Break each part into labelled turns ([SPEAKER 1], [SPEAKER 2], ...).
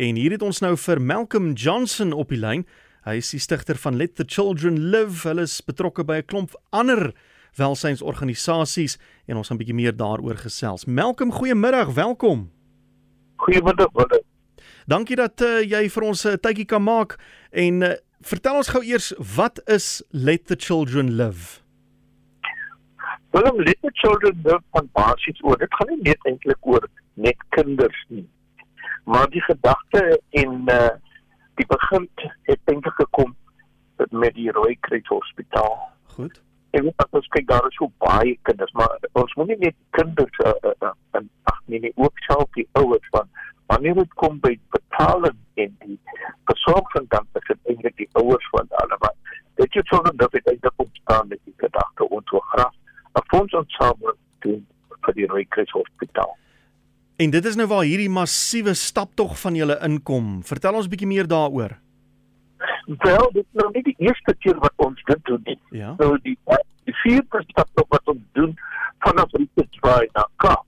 [SPEAKER 1] En hier het ons nou vir Malcolm Johnson op die lyn. Hy is die stigter van Let the Children Live. Hulle is betrokke by 'n klomp ander welsynsorganisasies en ons gaan 'n bietjie meer daaroor gesels. Malcolm, goeiemiddag, welkom.
[SPEAKER 2] Goeiemiddag, Willem.
[SPEAKER 1] Dankie dat uh, jy vir ons 'n uh, tydjie kan maak en uh, vertel ons gou eers wat is Let the Children Live?
[SPEAKER 2] Willem, Let the Children Live van basies oor. Dit gaan nie net eintlik oor net kinders nie. Maar die gedagte en uh die begin het eintlik gekom met die Rooikruis Hospitaal.
[SPEAKER 1] Goed.
[SPEAKER 2] En weet as ons kyk daar is so baie kinders, maar ons moet nie net kinders uh, uh, uh, en ag nee, nie ook self die ouers van wanneer dit kom by betaling en die versorging dan is dit eintlik die ouers van hulle maar dit is sonder dat dit eintlik ontstaan met die gedagte ons wil graag 'n fonds ontsamel doen vir die Rooikruis Hospitaal.
[SPEAKER 1] En dit is nou waar hierdie massiewe staptog van julle inkom. Vertel ons bietjie meer daaroor.
[SPEAKER 2] Wel, dit is nou nie die eerste keer wat ons dit doen nie.
[SPEAKER 1] Ja.
[SPEAKER 2] Nou die die vierde staptog wat ons doen vanaf Richards Bay na Kaap.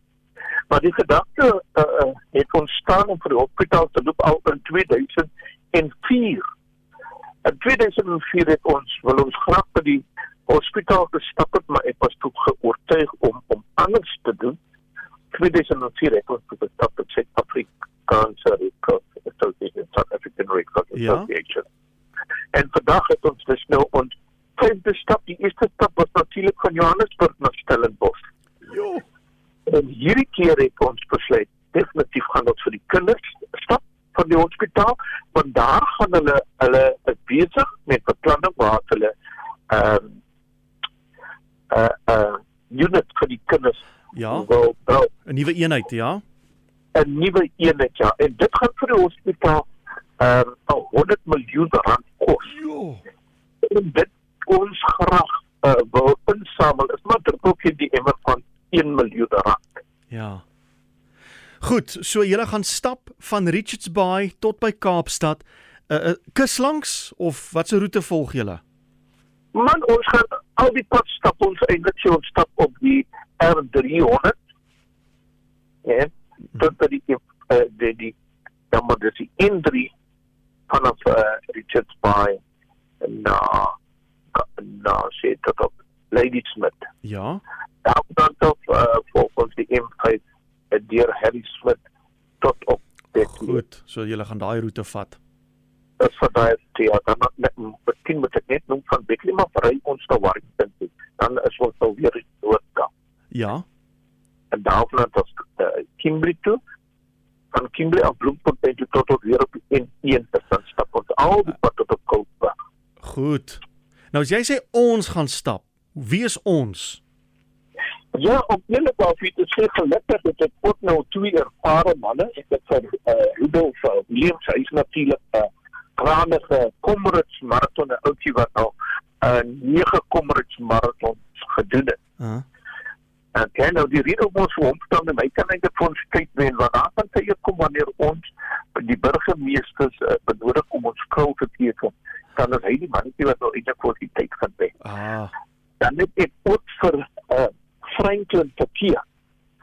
[SPEAKER 2] Maar die gedagte uh, uh, het ontstaan om vir die hospitaal te loop al in 2004. In 2004 het ons wil ons graag by die hospitaal gestap het, maar ek was toe geoortuig om om anders te doen. 2004 het ons gestap met Suid-Afrikaanse Red Cross Association, South African Red Cross
[SPEAKER 1] Ja.
[SPEAKER 2] Association. En vandag het ons dus nou ons vyfde stap, die eerste stap was natuurlik van Johannesburg na Stellenbosch.
[SPEAKER 1] Jo.
[SPEAKER 2] En hierdie keer het ons besluit definitief gaan ons vir die kinders stap van die hospitaal, want daar gaan hulle hulle is besig met beplanning waar hulle ehm um, uh uh unit vir die kinders
[SPEAKER 1] Ja,
[SPEAKER 2] wil bou.
[SPEAKER 1] 'n nuwe eenheid, ja.
[SPEAKER 2] 'n nuwe eenheid ja. En dit gaan vir die hospitaal ehm um, 100 miljoen rand kos.
[SPEAKER 1] Jo.
[SPEAKER 2] En dit ons graag uh, wil insamel is maar druppeltjie die emmer van 1 miljoen rand.
[SPEAKER 1] Ja. Goed, so julle gaan stap van Richards Bay tot by Kaapstad. 'n uh, uh, kus langs of watse roete volg julle?
[SPEAKER 2] Man, ons gaan al die pad stap ons eintlik sê ons stap op die R300. Ja, tot by die uh, die die dan maar dis die N3 vanaf uh, Richards Bay na na sê tot op Ladysmith.
[SPEAKER 1] Ja.
[SPEAKER 2] Daar dan tot uh, volgens die M5 uh, deur Harry Smith tot op Bethlehem.
[SPEAKER 1] Goed, so julle gaan daai roete vat.
[SPEAKER 2] is vir daai ja, dan net miskien moet ek net noem van Bethlehem af ry ons na Warrington toe. Dan is ons nou weer.
[SPEAKER 1] Ja.
[SPEAKER 2] En daarvan tot uh, Kimberley toe. Van Kimberley af Bloemfontein toe tot op weer op die N1 te dan stap ons al die pad tot op Kaapstad.
[SPEAKER 1] Goed. Nou as jy sê ons gaan stap, wie is ons?
[SPEAKER 2] Ja, op julle baie te sê gelukkig het ek ook nou twee ervare manne. Ek het vir uh, Rudolf uh, Williams, hy is natuurlik 'n uh, kragtige Comrades marathon ouetjie wat al 'n uh, nege Comrades marathons gedoen het.
[SPEAKER 1] Uh.
[SPEAKER 2] En ken nou die rede om ons vir hom staan en hy kan eintlik vir ons tyd wen want daar kan tye kom wanneer ons die burgemeesters uh, benodig om ons skou te teken. Dan is hy die mannetjie wat nou eintlik vir die tyd gaan wen
[SPEAKER 1] Ah.
[SPEAKER 2] dan het ek ook vir uh, Franklin Takia.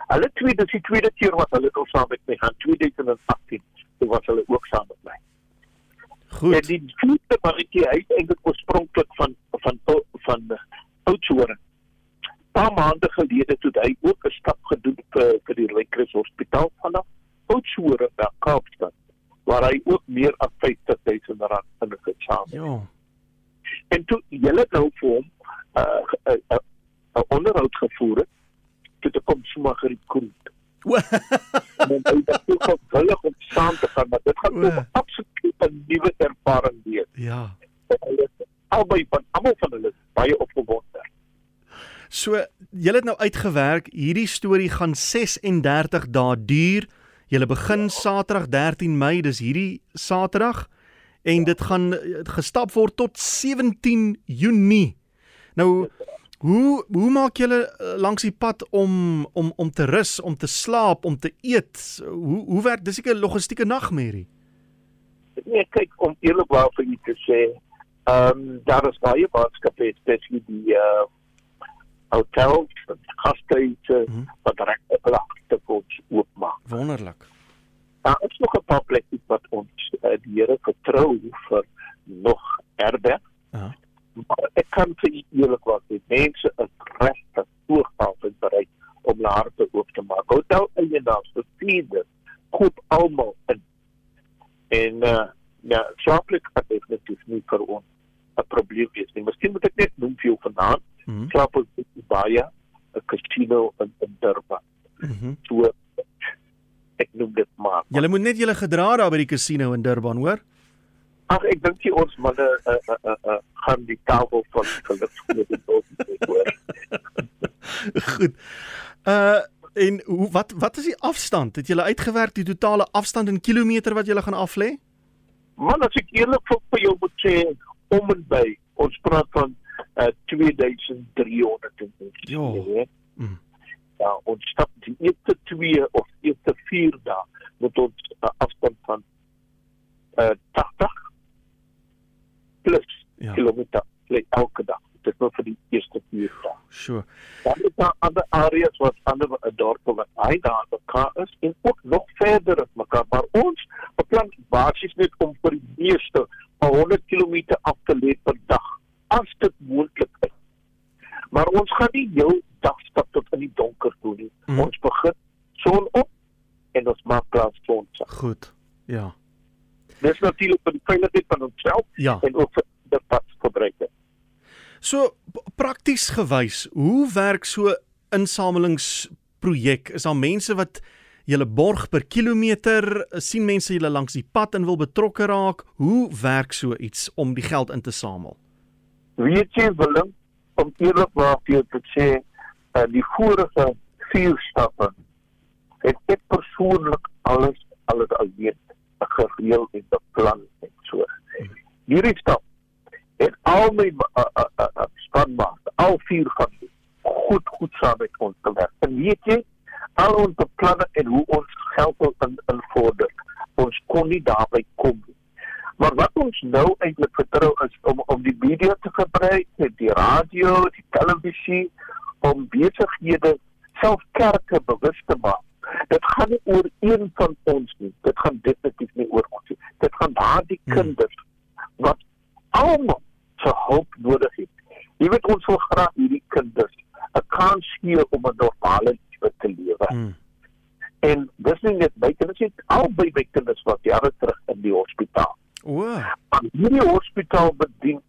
[SPEAKER 2] Hulle twee dis die tweede keer wat hulle nou saam met my gaan 2018. Toe was hulle ook saam met my. En
[SPEAKER 1] Goed.
[SPEAKER 2] die tweede mannetjie hy is eintlik oorspronklik van van van, van uh, Oudtshoorn. Paar maande gelede toe hy ook 'n stap gedoen vir vir die Rooikruis Hospitaal vanaf Oudtshoorn na Kaapstad waar hy ook meer as 50000 rand in gesaam het.
[SPEAKER 1] Ja.
[SPEAKER 2] En toe julle nou vir hom 'n uh, 'n uh, 'n onderhoud gevoer het, toe te kom sommer gekroet. En hy het toe gewillig om saam te gaan, maar dit gaan absoluut 'n nuwe ervaring wees.
[SPEAKER 1] ja.
[SPEAKER 2] Hulle albei van almal van hulle baie opgewonde.
[SPEAKER 1] So julle het nou uitgewerk, hierdie storie gaan 36 dae duur. Julle begin Saterdag 13 Mei, dis hierdie Saterdag en dit gaan eh, gestap word tot 17 Junie. Nou hoe hoe maak julle eh, langs die pad om om om te rus, om te slaap, om te eet? Hoe hoe werk dis 'n logistieke nagmerrie.
[SPEAKER 2] Nee, kyk om eerlikwaar vir u te sê, ehm um, daar is baie maatskappe spesifiek die uh hotels en gastehuise
[SPEAKER 1] Mhm.
[SPEAKER 2] wat reg op lagte koers oopmaak.
[SPEAKER 1] Wonderlik.
[SPEAKER 2] Daar is nog 'n paar plekke wat ons uh, die Here vertrou vir nog herberg.
[SPEAKER 1] Ja.
[SPEAKER 2] Maar ek kan vir u eerlikwaar sê, mense is regtig toegewend bereid om hulle harte oop te maak. Hotel eienaars, bestuurders, koop almal in. En uh, ja, slaaplik kan definitief nie vir ons 'n probleem wees nie. Miskien moet ek net noem vir jou vanaand,
[SPEAKER 1] Mhm.
[SPEAKER 2] slaap ons in baie 'n casino in, in Durban.
[SPEAKER 1] Mhm.
[SPEAKER 2] So ek noem dit maar.
[SPEAKER 1] Julle moet net julle gedra daar by die casino in Durban, hoor?
[SPEAKER 2] Ag ek dink jy ons manne uh, uh, uh, uh, gaan die tafel van tot hoor.
[SPEAKER 1] Goed. Uh en hoe wat wat is die afstand? Het julle uitgewerk die totale afstand in kilometer wat julle gaan aflê?
[SPEAKER 2] Man as ek eerlik vir, vir jou moet sê om en by ons praat van uh, 2300 en iets.
[SPEAKER 1] Jo.
[SPEAKER 2] jy weet.
[SPEAKER 1] Mm.
[SPEAKER 2] Ja, ons stap die eerste 2 of eerste 4 dae met ons uh, afstand van uh, 80 plus
[SPEAKER 1] Ja.
[SPEAKER 2] kilometer like, elke dag. Dit is nou vir die eerste 4 dae.
[SPEAKER 1] Sure.
[SPEAKER 2] Dan is daar ander areas wat ander uh, dorpe wat hy daar mekaar is en ook nog verder as mekaar. Maar ons beplan basies net om vir die meeste 100 km af te lê per dag as dit moontlik is. Maar ons gaan nie jou dag stap tot in die donker toe nie. Mm. Ons begin son op en ons maak klaar son.
[SPEAKER 1] Goed. Ja.
[SPEAKER 2] Dis natuurlik vir die veiligheid van onsself
[SPEAKER 1] Ja.
[SPEAKER 2] en ook vir die padverbruikers.
[SPEAKER 1] So prakties gewys, hoe werk so insamelingsprojek? Is daar mense wat julle borg per kilometer? sien mense julle langs die pad en wil betrokke raak? Hoe werk so iets om die geld in te samel?
[SPEAKER 2] Weet jy Willem, om eerlikwaar vir jou te sê, uh, die vorige vier stappe het ek persoonlik alles alles alleen gereël en beplan en so. Hierdie stap het al my uh, uh, uh, spanmaat, al vier van die goed goed saam met ons gewerk. En weet jy, al ons beplanning en hoe ons geld wil in invorder, ons kon nie daarby kom nie. Maar wat ons nou eintlik vertrou is om om die media te gebruik, die radio, die televisie om besighede self kerke bewus te maak. Dit gaan nie oor een van ons nie. Dit gaan definitief nie oor ons nie. Dit gaan daardie
[SPEAKER 1] Hmm.
[SPEAKER 2] kinders wat almal se hulp nodig het. Jy weet ons wil graag hierdie kinders 'n kans gee om 'n normale lewe te lewe.
[SPEAKER 1] Mm.
[SPEAKER 2] En dis nie net my kinders nie, albei my kinders wat jare terug in die hospitaal
[SPEAKER 1] O,
[SPEAKER 2] aan hierdie hospitaal bedien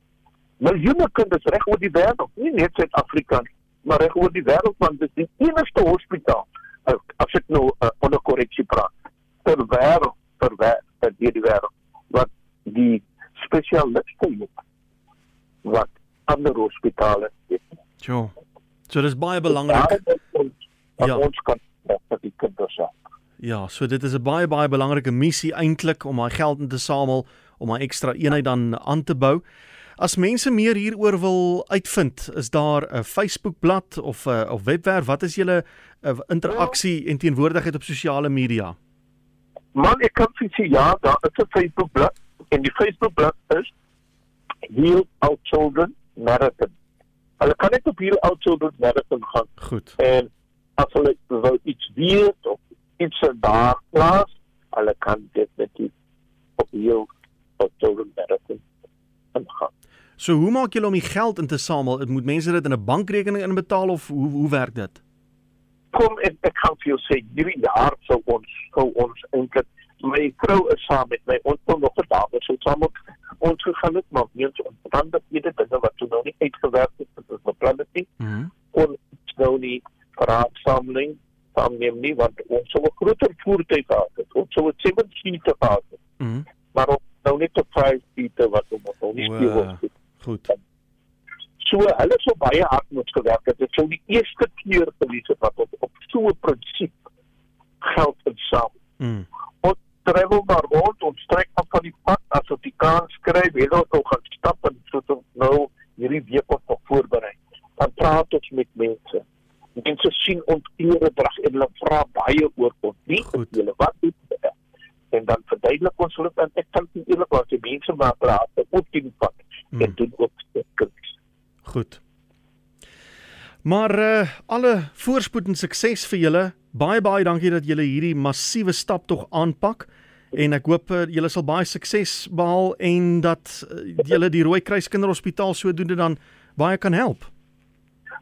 [SPEAKER 2] miljoene kinders reg oor die wêreld, nie net Suid-Afrika nie, maar reg oor die wêreld want dit is die enigste hospitaal uh, as ek nou uh, onder korreksie praat ter wêreld ter wêreld deur die wêreld wat die spesialiste het wat ander hospitale het.
[SPEAKER 1] jo. So dis baie belangrik. Ja.
[SPEAKER 2] ons kan vir die kinders help.
[SPEAKER 1] Ja, so dit is 'n baie baie belangrike missie eintlik om daai geld in te samel om daai ekstra eenheid dan aan te bou. As mense meer hieroor wil uitvind, is daar 'n Facebookblad of 'n of webwerf? Wat is julle uh, interaksie en teenwoordigheid op sosiale media?
[SPEAKER 2] Man, ek kan vir sê ja, daar is 'n Facebookblad en die Facebookblad is Heal Our Children Marathon. Hulle kan net op Heal Our Children Marathon gaan
[SPEAKER 1] Goed.
[SPEAKER 2] en as hulle wil iets weet of iets daar plaas, hulle kan definitief op Heal Our Children Marathon ingaan.
[SPEAKER 1] So hoe maak julle om die geld in te samel? Moet mense dit in 'n bankrekening inbetaal of hoe hoe werk dit?
[SPEAKER 2] Kom en ek kan vir jou sê hierdie jaar sou ons sou ons eintlik my vrou is saam met my ons wil nog 'n dame sou saam op ons gegaan het maar weens omstandighede dinge wat toe nou nie uitgewerk het wat ons beplan het nie
[SPEAKER 1] Mhm.
[SPEAKER 2] kon ons nou nie raadsameling saamneem nie want ons sou 'n groter voertuig gehad het ons sou 'n 7 seater gehad het
[SPEAKER 1] Mhm.
[SPEAKER 2] maar ons nou net 'n 5 seater wat ons nou nie speel
[SPEAKER 1] Wow.
[SPEAKER 2] ons het.
[SPEAKER 1] Goed.
[SPEAKER 2] So hulle sou baie hard moet gewerk het. Dit sou die eerste keer gewees het wat ons op so 'n prinsip geld insamel.
[SPEAKER 1] Mhm.
[SPEAKER 2] Ons travel maar rond, ons trek af van die pad as ons die kans kry, weet ons ons gaan stap en ons nou hierdie week ons nog voorberei. Dan praat ons met mense. Mense sien ons eredrag en hulle vra baie oor ons. Wie
[SPEAKER 1] Goed.
[SPEAKER 2] is julle? Wat doen julle? En dan verduidelik ons hulle en ek kan nie eerlikwaar sê mense maar praat op die pad
[SPEAKER 1] Mm.
[SPEAKER 2] en doen ook kuns.
[SPEAKER 1] Goed. Maar uh alle voorspoed en sukses vir julle Baie baie dankie dat julle hierdie massiewe stap tog aanpak en ek hoop uh, julle sal baie sukses behaal en dat uh, julle die Rooikruis Kinderhospitaal sodoende dan baie kan help.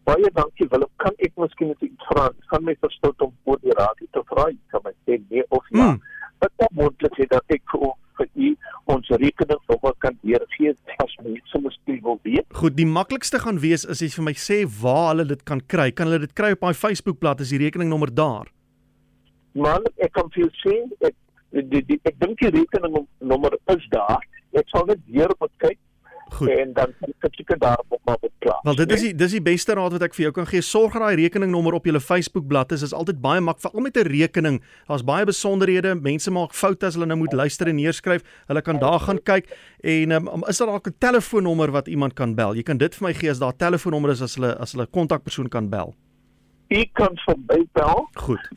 [SPEAKER 2] Baie dankie Willem. Kan ek miskien net iets vra? Kan my verstout om voor die radio te vra? Kan my sê nee of ja?
[SPEAKER 1] Mm.
[SPEAKER 2] Wat mm. moontlik is dat ek vir vir u ons rekeningnommer kan weergee as mense miskien wil weet.
[SPEAKER 1] Goed, die maklikste gaan wees is as jy vir my sê waar hulle dit kan kry. Kan hulle dit kry op my Facebookblad is die rekeningnommer daar?
[SPEAKER 2] Maar ek kan vir sê ek die, die, ek dink die rekeningnommer is daar. Ek sal net weer moet kyk Goed. En dan kan ek seker daarop maar beklaar.
[SPEAKER 1] Wel dit is die dis die beste raad wat ek vir jou kan gee. Sorg dat daai rekeningnommer op jou Facebookblad is. Dit is altyd baie mak veral met 'n rekening. Daar's baie besonderhede. Mense maak foute as hulle nou moet luister en neerskryf. Hulle kan daar gaan kyk en um, is daar dalk 'n telefoonnommer wat iemand kan bel? Jy kan dit vir my gee as daar 'n telefoonnommer is as hulle as hulle kontakpersoon kan bel.
[SPEAKER 2] U kan vir my bel.
[SPEAKER 1] Goed.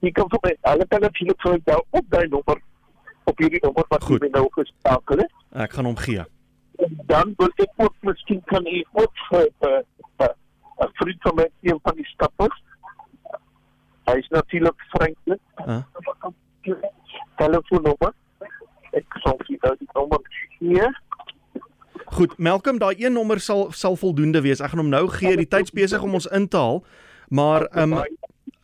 [SPEAKER 2] Jy kan vir my hulle kan natuurlik vir my bel op daai nommer op hierdie nommer wat jy nou geskakel het.
[SPEAKER 1] Ek gaan hom gee
[SPEAKER 2] dan wil ek ook miskien kan u ook vir 'n vriend van my een van die stappers. Hy is natuurlik vriendelik.
[SPEAKER 1] Uh.
[SPEAKER 2] Telefoonnommer. Ek sal vir jou die nommer gee.
[SPEAKER 1] Goed, Malcolm, daai een nommer sal sal voldoende wees. Ek gaan hom nou gee. Die tyd's besig om ons in te haal. Maar ehm um,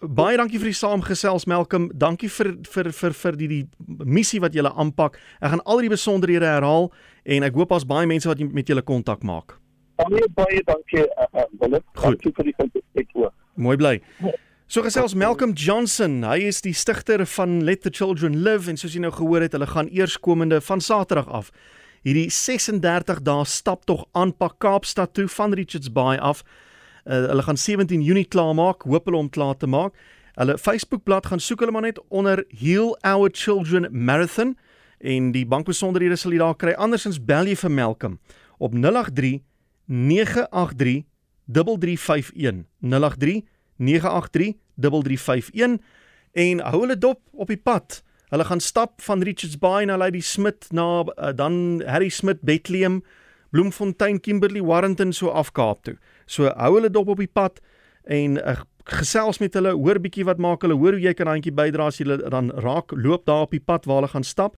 [SPEAKER 1] Baie dankie vir die saamgesels Malcolm. Dankie vir vir vir vir die die missie wat julle aanpak. Ek gaan al die besonderhede herhaal en ek hoop daar's baie mense wat met julle kontak maak.
[SPEAKER 2] Baie baie dankie uh, uh, Willem. Dankie vir die kontak ook.
[SPEAKER 1] Mooi bly. So gesels Malcolm Johnson. Hy is die stigter van Let the Children Live en soos jy nou gehoor het, hulle gaan eerskomende van Saterdag af hierdie 36 dae stap tog aanpak Kaapstad toe van Richards Bay af. Uh, hulle gaan 17 Junie klaar maak, hoop hulle om klaar te maak. Hulle Facebookblad gaan soek hulle maar net onder Heal Our Children Marathon en die bankbesonderhede sal jy daar kry. Andersins bel jy vir Malcolm op 083 983 3351 083 983 3351 en hou hulle dop op die pad. Hulle gaan stap van Richards Bay na Lady Smith na uh, dan Harry Smith Bethlehem Bloemfontein, Kimberley, Warrenton so af Kaap toe. So hou hulle dop op die pad en uh, gesels met hulle, hoor bietjie wat maak hulle, hoor hoe jy kan handjie bydra as jy dan raak loop daar op die pad waar hulle gaan stap